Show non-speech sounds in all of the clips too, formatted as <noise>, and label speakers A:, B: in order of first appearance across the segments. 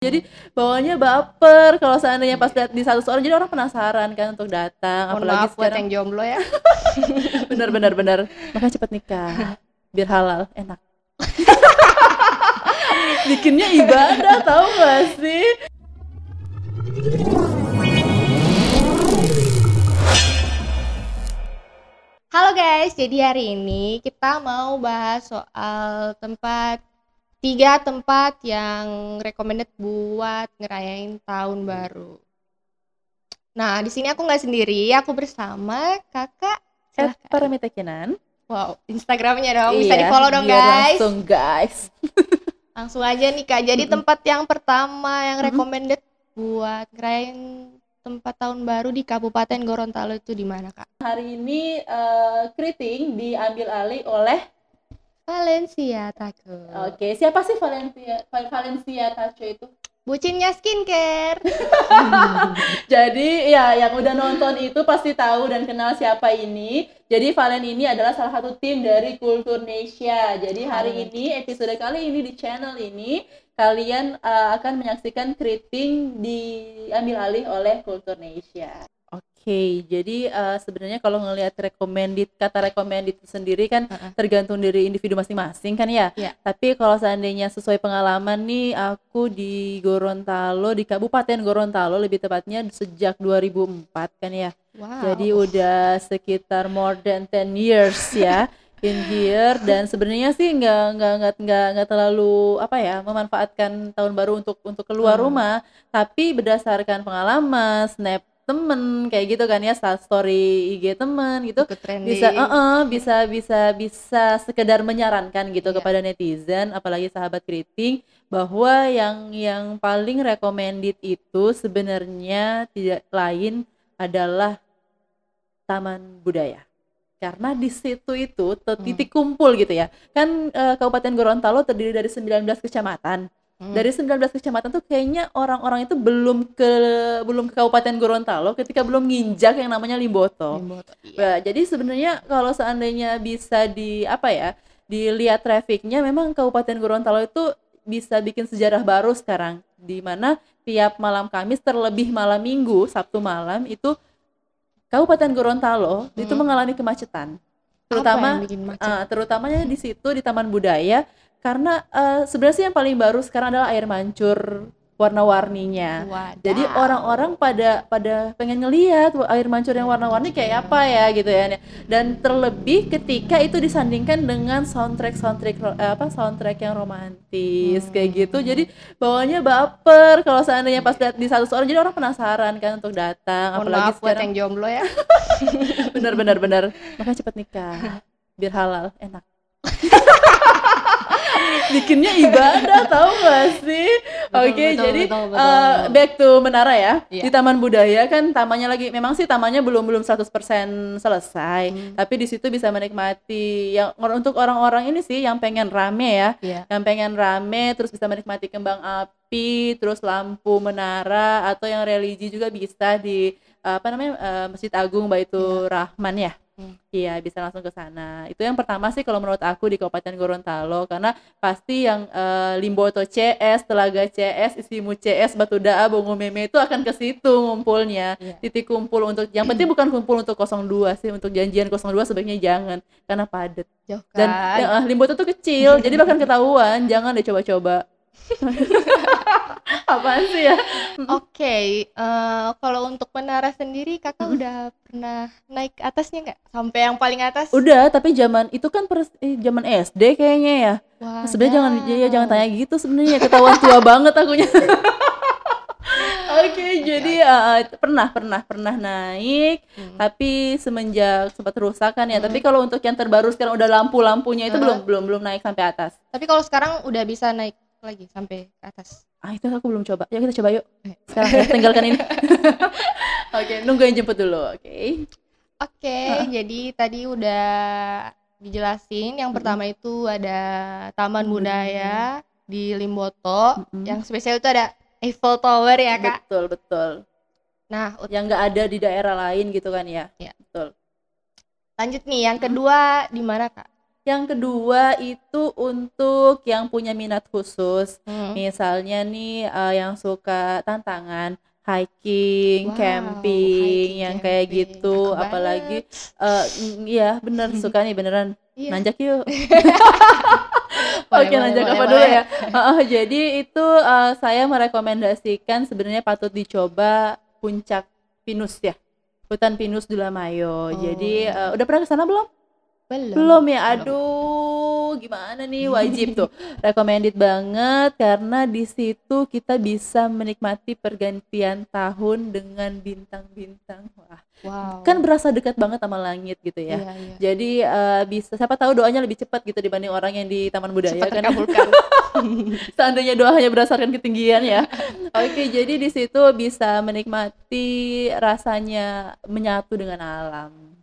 A: jadi bawahnya baper kalau seandainya pas lihat di satu orang jadi orang penasaran kan untuk datang
B: Mohon
A: apalagi
B: maaf buat
A: sekarang.
B: yang jomblo ya. <laughs>
A: benar benar benar makanya cepet nikah biar halal enak. <laughs> Bikinnya ibadah tahu gak sih?
B: Halo guys, jadi hari ini kita mau bahas soal tempat tiga tempat yang recommended buat ngerayain tahun baru. Nah, di sini aku nggak sendiri, aku bersama kakak.
A: Paramita Kinan
B: Wow, Instagramnya dong, bisa
A: Iya,
B: di follow dong guys.
A: langsung guys <laughs>
B: Langsung aja nih kak. Jadi
A: Mm-mm.
B: tempat yang pertama yang
A: Mm-mm.
B: recommended buat ngerayain tempat tahun baru di Kabupaten Gorontalo itu di mana kak?
A: hari ini eh, keriting diambil alih oleh
B: Valencia Taco.
A: oke siapa sih Valencia Valencia Tacho itu
B: Bucinnya skincare. <laughs>
A: Jadi ya yang udah nonton itu pasti tahu dan kenal siapa ini. Jadi Valen ini adalah salah satu tim dari Kulturnesia. Jadi hari ini episode kali ini di channel ini kalian uh, akan menyaksikan keriting diambil alih oleh Kulturnesia. Oke, jadi uh, sebenarnya kalau ngelihat recommended kata recommended itu sendiri kan
B: Heeh.
A: tergantung dari individu masing-masing kan ya.
B: Iya.
A: Tapi kalau seandainya sesuai pengalaman nih, aku di Gorontalo, di Kabupaten Gorontalo lebih tepatnya sejak 2004 kan ya.
B: Wow.
A: Jadi udah sekitar more than 10 years <laughs> ya in here dan sebenarnya sih nggak nggak nggak nggak nggak terlalu apa ya memanfaatkan tahun baru untuk untuk keluar
B: Hmm.
A: rumah, tapi berdasarkan pengalaman, snap temen kayak gitu kan ya, story IG temen gitu. Bisa eh-eh, bisa bisa bisa sekedar menyarankan gitu
B: Iya.
A: kepada netizen apalagi sahabat keriting bahwa yang yang paling recommended itu sebenarnya tidak lain adalah taman budaya. Karena di situ itu
B: Hmm.
A: titik kumpul gitu ya. Kan eh, Kabupaten Gorontalo terdiri dari 19 kecamatan
B: Hmm.
A: dari 19 kecamatan tuh kayaknya orang-orang itu belum ke belum ke Kabupaten Gorontalo ketika belum nginjak yang namanya Limboto
B: Limboto, iya.
A: Nah, jadi sebenarnya kalau seandainya bisa di apa ya, dilihat trafiknya memang Kabupaten Gorontalo itu bisa bikin sejarah baru sekarang di mana tiap malam Kamis terlebih malam Minggu, Sabtu malam itu Kabupaten Gorontalo itu
B: Hmm.
A: mengalami kemacetan. Terutama ah, terutamanya di situ di Taman Budaya. Karena eh, sebenarnya sih yang paling baru sekarang adalah air mancur warna-warninya. Jadi orang-orang pada pada pengen ngelihat air mancur yang warna-warni kayak apa ya gitu ya. Dan terlebih ketika itu disandingkan dengan soundtrack soundtrack eh, apa soundtrack yang romantis
B: Hmm.
A: kayak gitu. Jadi bawahnya baper kalau seandainya pas lihat di satu orang jadi orang penasaran kan untuk datang
B: Mohon
A: apalagi
B: maaf buat
A: sekarang
B: yang jomblo ya. <laughs>
A: benar benar benar. Makanya cepet nikah biar halal enak. <laughs> <laughs> Bikinnya ibadah tahu gak sih? Oke,
B: betul,
A: jadi
B: betul, betul.
A: eh, back to Menara ya.
B: Iya.
A: Di Taman Budaya kan tamannya lagi memang sih tamannya belum belum 100% selesai,
B: Hmm.
A: tapi di situ bisa menikmati yang untuk orang-orang ini sih yang pengen rame ya,
B: Iya.
A: yang pengen rame terus bisa menikmati kembang api, terus lampu menara atau yang religi juga bisa di apa namanya eh, Masjid Agung Baitur Rahman ya.
B: Hmm.
A: Iya, bisa langsung ke sana. Itu yang pertama sih kalau menurut aku di Kabupaten Gorontalo karena pasti yang eh, Limboto CS, Telaga CS, Isimu CS, Batu Daa, Bongo Meme itu akan ke situ ngumpulnya.
B: Iya.
A: Titik kumpul untuk yang penting bukan kumpul untuk 02 sih, untuk janjian 02 sebaiknya jangan karena padat.
B: Jauh
A: Dan
B: kan.
A: ya, eh, Limboto tuh kecil, jadi bahkan ketahuan, jangan deh coba-coba. <laughs> Apaan sih ya?
B: Oke, eh, kalau untuk menara sendiri kakak udah pernah naik atasnya nggak? Sampai yang paling atas?
A: Udah, tapi zaman itu kan pers- eh, zaman SD kayaknya ya.
B: Wah,
A: sebenarnya jangan ya, jangan tanya gitu sebenarnya ketahuan tua <laughs> banget akunya <laughs> Oke, jadi eh, pernah pernah pernah naik,
B: Hmm.
A: tapi semenjak sempat kerusakan ya.
B: Hmm.
A: Tapi kalau untuk yang terbaru sekarang udah lampu-lampunya itu
B: Heeh.
A: belum belum belum naik sampai atas.
B: Tapi kalau sekarang udah bisa naik lagi sampai ke atas.
A: Ah itu aku belum coba. Yuk kita coba yuk.
B: Eh.
A: Sekarang ya, tinggalkan ini. <laughs> Oke, nungguin jemput dulu. Oke.
B: Oke, jadi tadi udah dijelasin. Yang pertama itu ada Taman. Budaya di Limboto.
A: Mm-mm.
B: Yang spesial itu ada Eiffel Tower ya kak.
A: Betul betul.
B: Nah,
A: Yang nggak ada di daerah lain gitu kan ya.
B: Iya.
A: Betul.
B: lanjut nih. Yang kedua di mana kak?
A: Yang kedua itu untuk yang punya minat khusus.
B: Hmm.
A: Misalnya nih eh, yang suka tantangan hiking,
B: Wow,
A: camping,
B: hiking,
A: yang kayak
B: camping.
A: gitu,
B: Aku
A: apalagi mm, iya bener suka nih beneran.
B: Iya.
A: Nanjak yuk. <laughs> <laughs> Oke, nanjak
B: boleh,
A: apa dulu ya? Heeh, jadi itu eh, saya merekomendasikan sebenarnya patut dicoba puncak pinus ya. Hutan pinus Dulamayo. Jadi
B: Oh.
A: eh, udah pernah ke sana belum?
B: Belum.
A: Belum ya, aduh, gimana nih wajib tuh. <laughs> Recommended banget karena di situ kita bisa menikmati pergantian tahun dengan bintang-bintang. Wah,
B: Wow.
A: kan berasa dekat banget sama langit gitu ya.
B: Iya, iya.
A: Jadi eh, bisa siapa tahu doanya lebih cepat gitu dibanding orang yang di Taman Budaya
B: Cepat
A: kan. <laughs> Seandainya doanya berdasarkan ketinggian ya. <laughs> Oke, jadi di situ bisa menikmati rasanya menyatu dengan alam.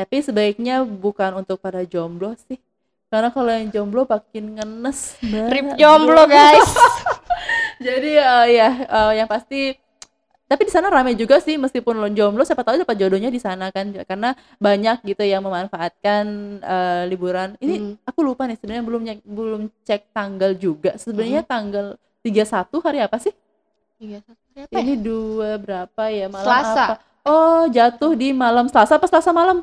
A: Tapi sebaiknya bukan untuk para jomblo sih. Karena kalau yang jomblo makin ngenes banget.
B: Rip jomblo, guys. <laughs>
A: Jadi eh, ya eh, yang pasti tapi di sana ramai juga sih meskipun lo jomblo siapa tahu dapat jodohnya di sana kan karena banyak gitu yang memanfaatkan eh, liburan. Ini
B: Hmm.
A: aku lupa nih sebenarnya belum belum cek tanggal juga. Sebenarnya tanggal 31 hari apa sih?
B: Iya, apa ya?
A: Ini dua berapa ya malam
B: Selasa.
A: apa? Oh, jatuh di malam Selasa apa Selasa malam?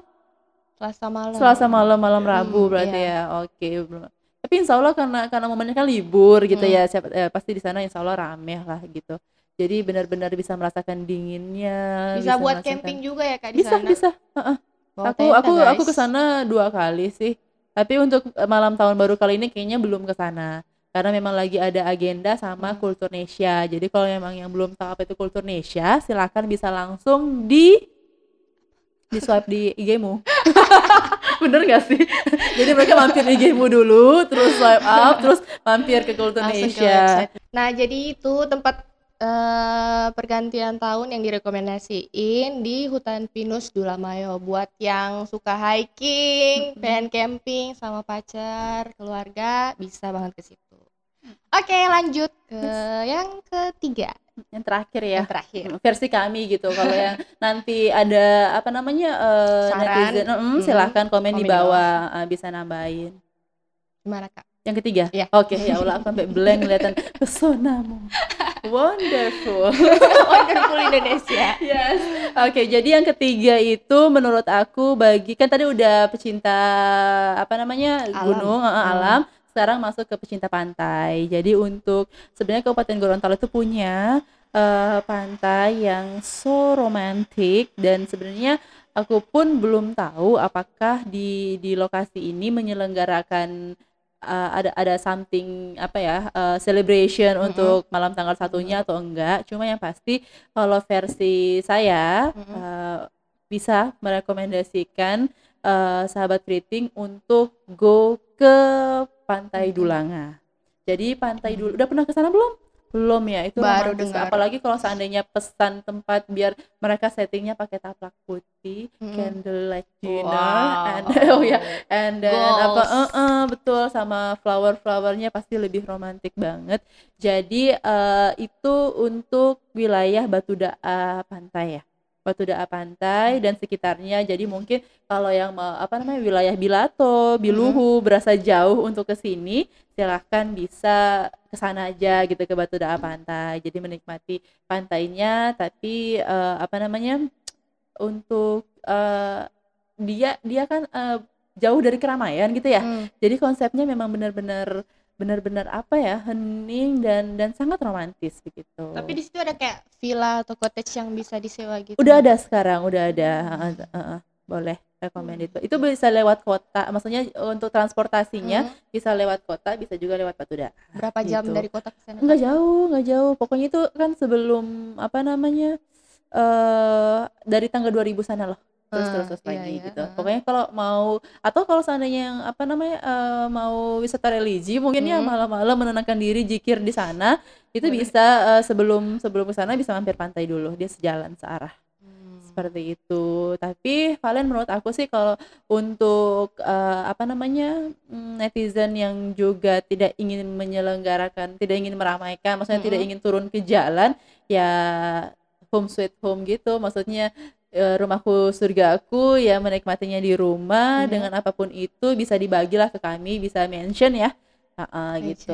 B: Selasa malam.
A: Selasa malam malam Rabu
B: Hmm,
A: berarti
B: iya.
A: ya. Oke. belum. Tapi insya Allah karena karena momennya kan libur gitu
B: Hmm.
A: ya, siapa eh, pasti di sana insya Allah rame lah gitu. Jadi benar-benar bisa merasakan dinginnya.
B: Bisa buat
A: merasakan-
B: camping juga ya Kak di
A: Bisa
B: sana.
A: bisa. Heeh.
B: Bawa
A: aku
B: tenda,
A: aku aku
B: guys.
A: ke sana dua kali sih. Tapi untuk eh, malam tahun baru kali ini kayaknya belum ke sana. Karena memang lagi ada agenda sama
B: Hmm.
A: Kulturnesia. Jadi kalau memang yang belum tahu apa itu Kulturnesia, silakan bisa langsung di di swipe di IG-mu. <laughs> Bener gak sih? <laughs> Jadi mereka mampir di IG-mu dulu, terus swipe up, terus mampir ke Kulturnesia.
B: website. Nah, jadi itu tempat eh, pergantian tahun yang direkomendasiin di hutan pinus Dulamayo buat yang suka hiking,
A: Mm-mm.
B: pengen camping sama pacar, keluarga bisa banget ke situ. Oke, lanjut ke yang ketiga,
A: Yang terakhir ya.
B: yang terakhir.
A: versi kami gitu kalau yang <laughs> nanti ada apa namanya eh,
B: Saran.
A: netizen mm, silahkan komen,
B: Komen
A: di
B: di
A: bawah eh, bisa nambahin
B: Gimana, Kak?
A: yang ketiga
B: Iya.
A: oke ya Allah aku sampai blank kelihatan <laughs> pesonamu wonderful <laughs>
B: Wonderful Indonesia.
A: yes oke jadi yang ketiga itu menurut aku bagi kan tadi udah pecinta apa namanya
B: Alam.
A: gunung
B: Hmm.
A: alam sekarang masuk ke pecinta pantai jadi untuk sebenarnya Kabupaten Gorontalo itu punya eh, pantai yang so romantik dan sebenarnya aku pun belum tahu apakah di di lokasi ini menyelenggarakan eh, ada ada something apa ya eh, celebration
B: Mm-mm.
A: untuk malam tanggal satunya atau enggak cuma yang pasti kalau versi saya
B: Mm-mm.
A: eh, bisa merekomendasikan eh, sahabat Kriting untuk go ke Pantai. Dulanga. Jadi Pantai Dul udah pernah ke sana belum? Belum ya, itu
B: Baru
A: romantis.
B: dengar.
A: Apalagi kalau seandainya pesan tempat biar mereka settingnya pakai taplak putih,
B: Mm-mm.
A: candlelight dinner,
B: Wow.
A: and <laughs> oh ya, and then apa?
B: Goals.
A: eh, eh, betul sama flower-flowernya pasti lebih romantis banget. Jadi eh, itu untuk wilayah Batu Daa Pantai ya. Batu Daa Pantai dan sekitarnya. Jadi mungkin kalau yang mau apa namanya wilayah Bilato, Biluhu berasa jauh untuk ke sini, silahkan bisa ke sana aja gitu ke Batu Daa Pantai. Jadi menikmati pantainya tapi eh, apa namanya? untuk eh, dia dia kan eh, jauh dari keramaian gitu ya.
B: Hmm.
A: Jadi konsepnya memang benar-benar benar-benar apa ya hening dan dan sangat romantis begitu.
B: Tapi di situ ada kayak villa atau cottage yang bisa disewa gitu.
A: udah ada sekarang, udah ada. Heeh, heeh. boleh recommended. Itu bisa lewat kota, maksudnya untuk transportasinya
B: Hmm.
A: bisa lewat kota, bisa juga lewat Batu Daa.
B: Berapa jam
A: gitu.
B: dari kota ke sana?
A: Nggak jauh, nggak jauh. Pokoknya itu kan sebelum apa namanya eh dari tanggal 2000 sana loh. Terus terus terus
B: iya,
A: lagi
B: iya,
A: gitu.
B: ah.
A: Pokoknya kalau mau atau kalau seandainya yang apa namanya eh, mau wisata religi mungkin ya
B: Hmm.
A: malam-malam menenangkan diri zikir di sana itu
B: Boleh.
A: bisa eh, sebelum sebelum ke sana bisa mampir pantai dulu. Dia sejalan searah
B: Hmm.
A: seperti itu. Tapi Valen menurut aku sih kalau untuk eh, apa namanya mm, netizen yang juga tidak ingin menyelenggarakan, tidak ingin meramaikan, maksudnya tidak
B: Mm-mm.
A: ingin turun ke jalan, ya home sweet home gitu. Maksudnya eh, rumahku surgaku ya menikmatinya di rumah.
B: Mhm.
A: dengan apa pun itu bisa dibagilah ke kami bisa mention ya. Ah,
B: Mention
A: gitu.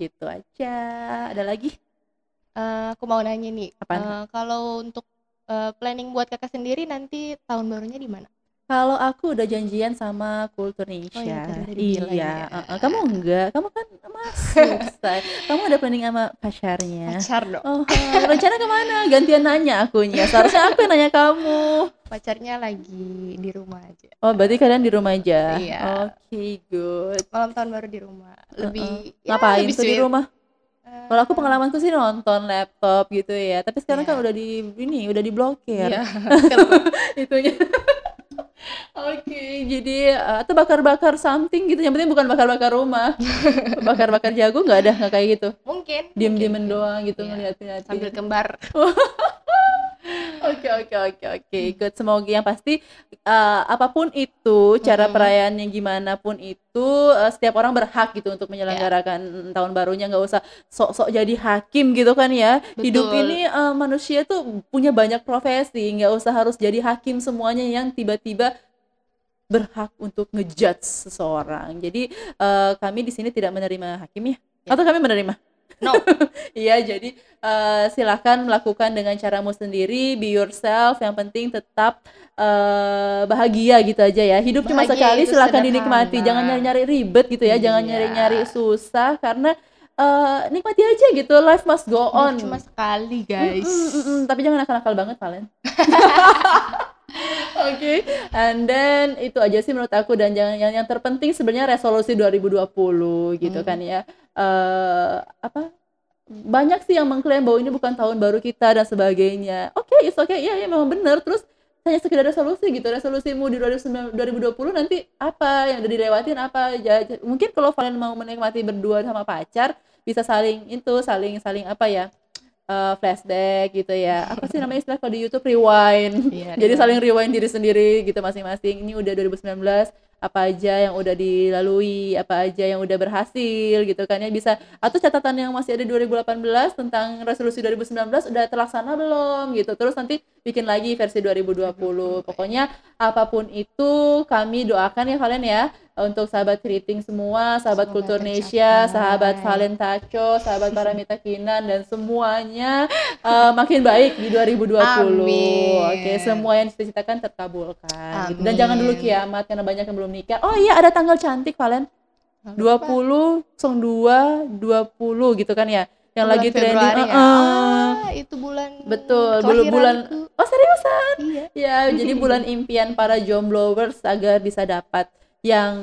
A: gitu aja. Ada lagi?
B: Eh, aku mau nanya nih,
A: Apaan?
B: eh, kalau untuk eh, planning buat kakak sendiri nanti tahun barunya di mana?
A: Kalau aku udah janjian sama Kulturnisha.
B: Oh iya, udah dibilang
A: Iya,
B: ya.
A: Kamu enggak? Kamu kan masuk, <laughs> say. Kamu ada planning sama pacarnya.
B: Pacar dong.
A: Oh, eh, rencana ke mana? Gantian nanya akunya. Seharusnya aku yang nanya kamu.
B: Pacarnya lagi di rumah aja.
A: Oh, berarti kalian di rumah aja.
B: Iya.
A: Oke, good.
B: Malam tahun baru di rumah. Lebih ya,
A: Ngapain
B: lebih
A: tuh di rumah?
B: Eh,
A: Kalau aku pengalamanku sih nonton laptop gitu ya. Tapi sekarang kan
B: Iya.
A: udah di ini, udah diblokir.
B: Iya. <laughs>
A: itunya. Oke, jadi eh, atau bakar-bakar something gitu. Yang penting bukan bakar-bakar rumah. <laughs> Bakar-bakar jago nggak ada nggak kayak gitu.
B: mungkin.
A: Diem-diemen doang gitu
B: Iya.
A: ngeliatin
B: Sambil kembar. <laughs>
A: Oke oke oke oke. Good. Semoga yang pasti eh, apa pun itu cara
B: Mm-mm.
A: perayaannya gimana pun itu eh, setiap orang berhak gitu untuk menyelenggarakan tahun barunya nggak usah sok-sok jadi hakim gitu kan ya. Hidup
B: Betul.
A: ini eh, manusia tuh punya banyak profesi, nggak usah harus jadi hakim semuanya yang tiba-tiba berhak untuk ngejudge seseorang. Jadi eh, kami di sini tidak menerima hakim ya.
B: Ya.
A: Atau kami menerima?
B: No. <laughs>
A: Iya, jadi eh, silakan melakukan dengan caramu sendiri, be yourself. Yang penting tetap eh, bahagia gitu aja ya. Hidup cuma
B: Bahagia
A: sekali,
B: itu
A: silakan
B: sederhana.
A: dinikmati. Jangan nyari-nyari ribet gitu ya, jangan
B: Iya.
A: nyari-nyari susah karena eh, nikmati aja gitu. Life must go on.
B: Cuma sekali, guys.
A: Mm, mm, mm, Tapi jangan nakal-nakal banget, Valen. <laughs> Oke, and then itu aja sih menurut aku dan jangan yang, yang terpenting sebenarnya resolusi 2020 gitu
B: Hmm.
A: kan ya. Eh apa? Banyak sih yang mengklaim bahwa ini bukan tahun baru kita dan sebagainya. Oke, it's okay. Ya, ya memang benar. Terus hanya sekedar resolusi gitu. Resolusimu di 2019 2020 nanti apa yang udah dilewatin apa aja. Mungkin kalau kalian mau menikmati berdua sama pacar bisa saling itu, saling saling apa ya? Eh, flashback gitu ya. Apa sih namanya istilah kalau di YouTube rewind.
B: Iya, <laughs>
A: Jadi
B: rewind.
A: saling rewind diri sendiri gitu masing-masing. Ini udah 2019 apa aja yang udah dilalui, apa aja yang udah berhasil gitu kan ya bisa atau catatan yang masih ada 2018 tentang resolusi 2019 udah terlaksana belum gitu. Terus nanti bikin lagi versi 2020. Pokoknya apa pun itu kami doakan ya kalian ya untuk sahabat keriting semua, sahabat
B: Semoga
A: Kulturnesia,
B: tercapai.
A: sahabat Valen Taco, sahabat Paramita Kinan dan semuanya eh, makin baik di 2020.
B: Amin.
A: Oke, semua yang diceritakan terkabulkan. gitu. Dan jangan dulu kiamat karena banyak yang belum nikah. Oh iya, ada tanggal cantik Valen. 20 02 20 gitu kan ya. Yang lagi
B: Bulan
A: trending.
B: Februari ya.
A: Heeh.
B: Ah, itu bulan
A: Betul, dulu bulan. Oh, seriusan?
B: Iya.
A: Ya, jadi bulan impian para jomblowers agar bisa dapat yang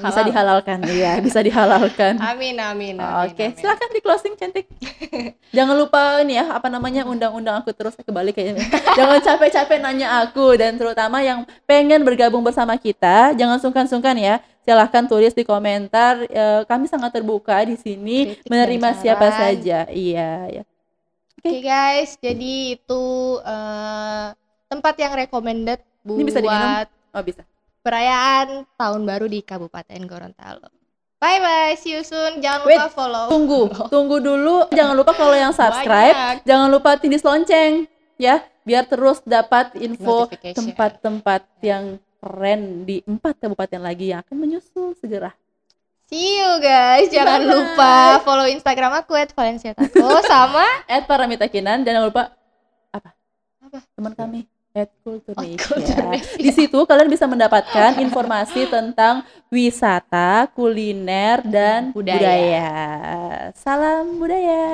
A: bisa
B: Halal.
A: dihalalkan. Iya, bisa dihalalkan.
B: Amin <laughs> amin amin.
A: Oke,
B: amin.
A: silakan di closing cantik. <laughs> Jangan lupa ini ya, apa namanya undang-undang aku terus kebalik kayaknya. <laughs> jangan capek-capek nanya aku dan terutama yang pengen bergabung bersama kita, jangan sungkan-sungkan ya. Silahkan tulis di komentar. Eh, kami sangat terbuka di sini
B: Kritik
A: menerima siapa saja. Iya, ya.
B: Oke guys, jadi itu eh, tempat yang recommended
A: Ini bisa diminum?
B: buat
A: Oh, bisa.
B: Perayaan tahun baru di Kabupaten Gorontalo. Bye bye, see you soon. Jangan
A: Wait,
B: lupa follow.
A: Tunggu, <laughs> tunggu dulu. Jangan lupa kalau yang subscribe,
B: Banyak.
A: jangan lupa tindis lonceng ya, biar terus dapat info tempat-tempat yang keren di empat kabupaten lagi yang akan menyusul segera.
B: See you guys. Jangan
A: Bye-bye.
B: lupa follow Instagram aku @valenciataco sama <laughs>
A: At Paramita Kinan dan jangan lupa apa?
B: Apa?
A: Teman kami at. Di situ kalian bisa mendapatkan informasi tentang wisata, kuliner dan
B: Budaya.
A: budaya. Salam budaya.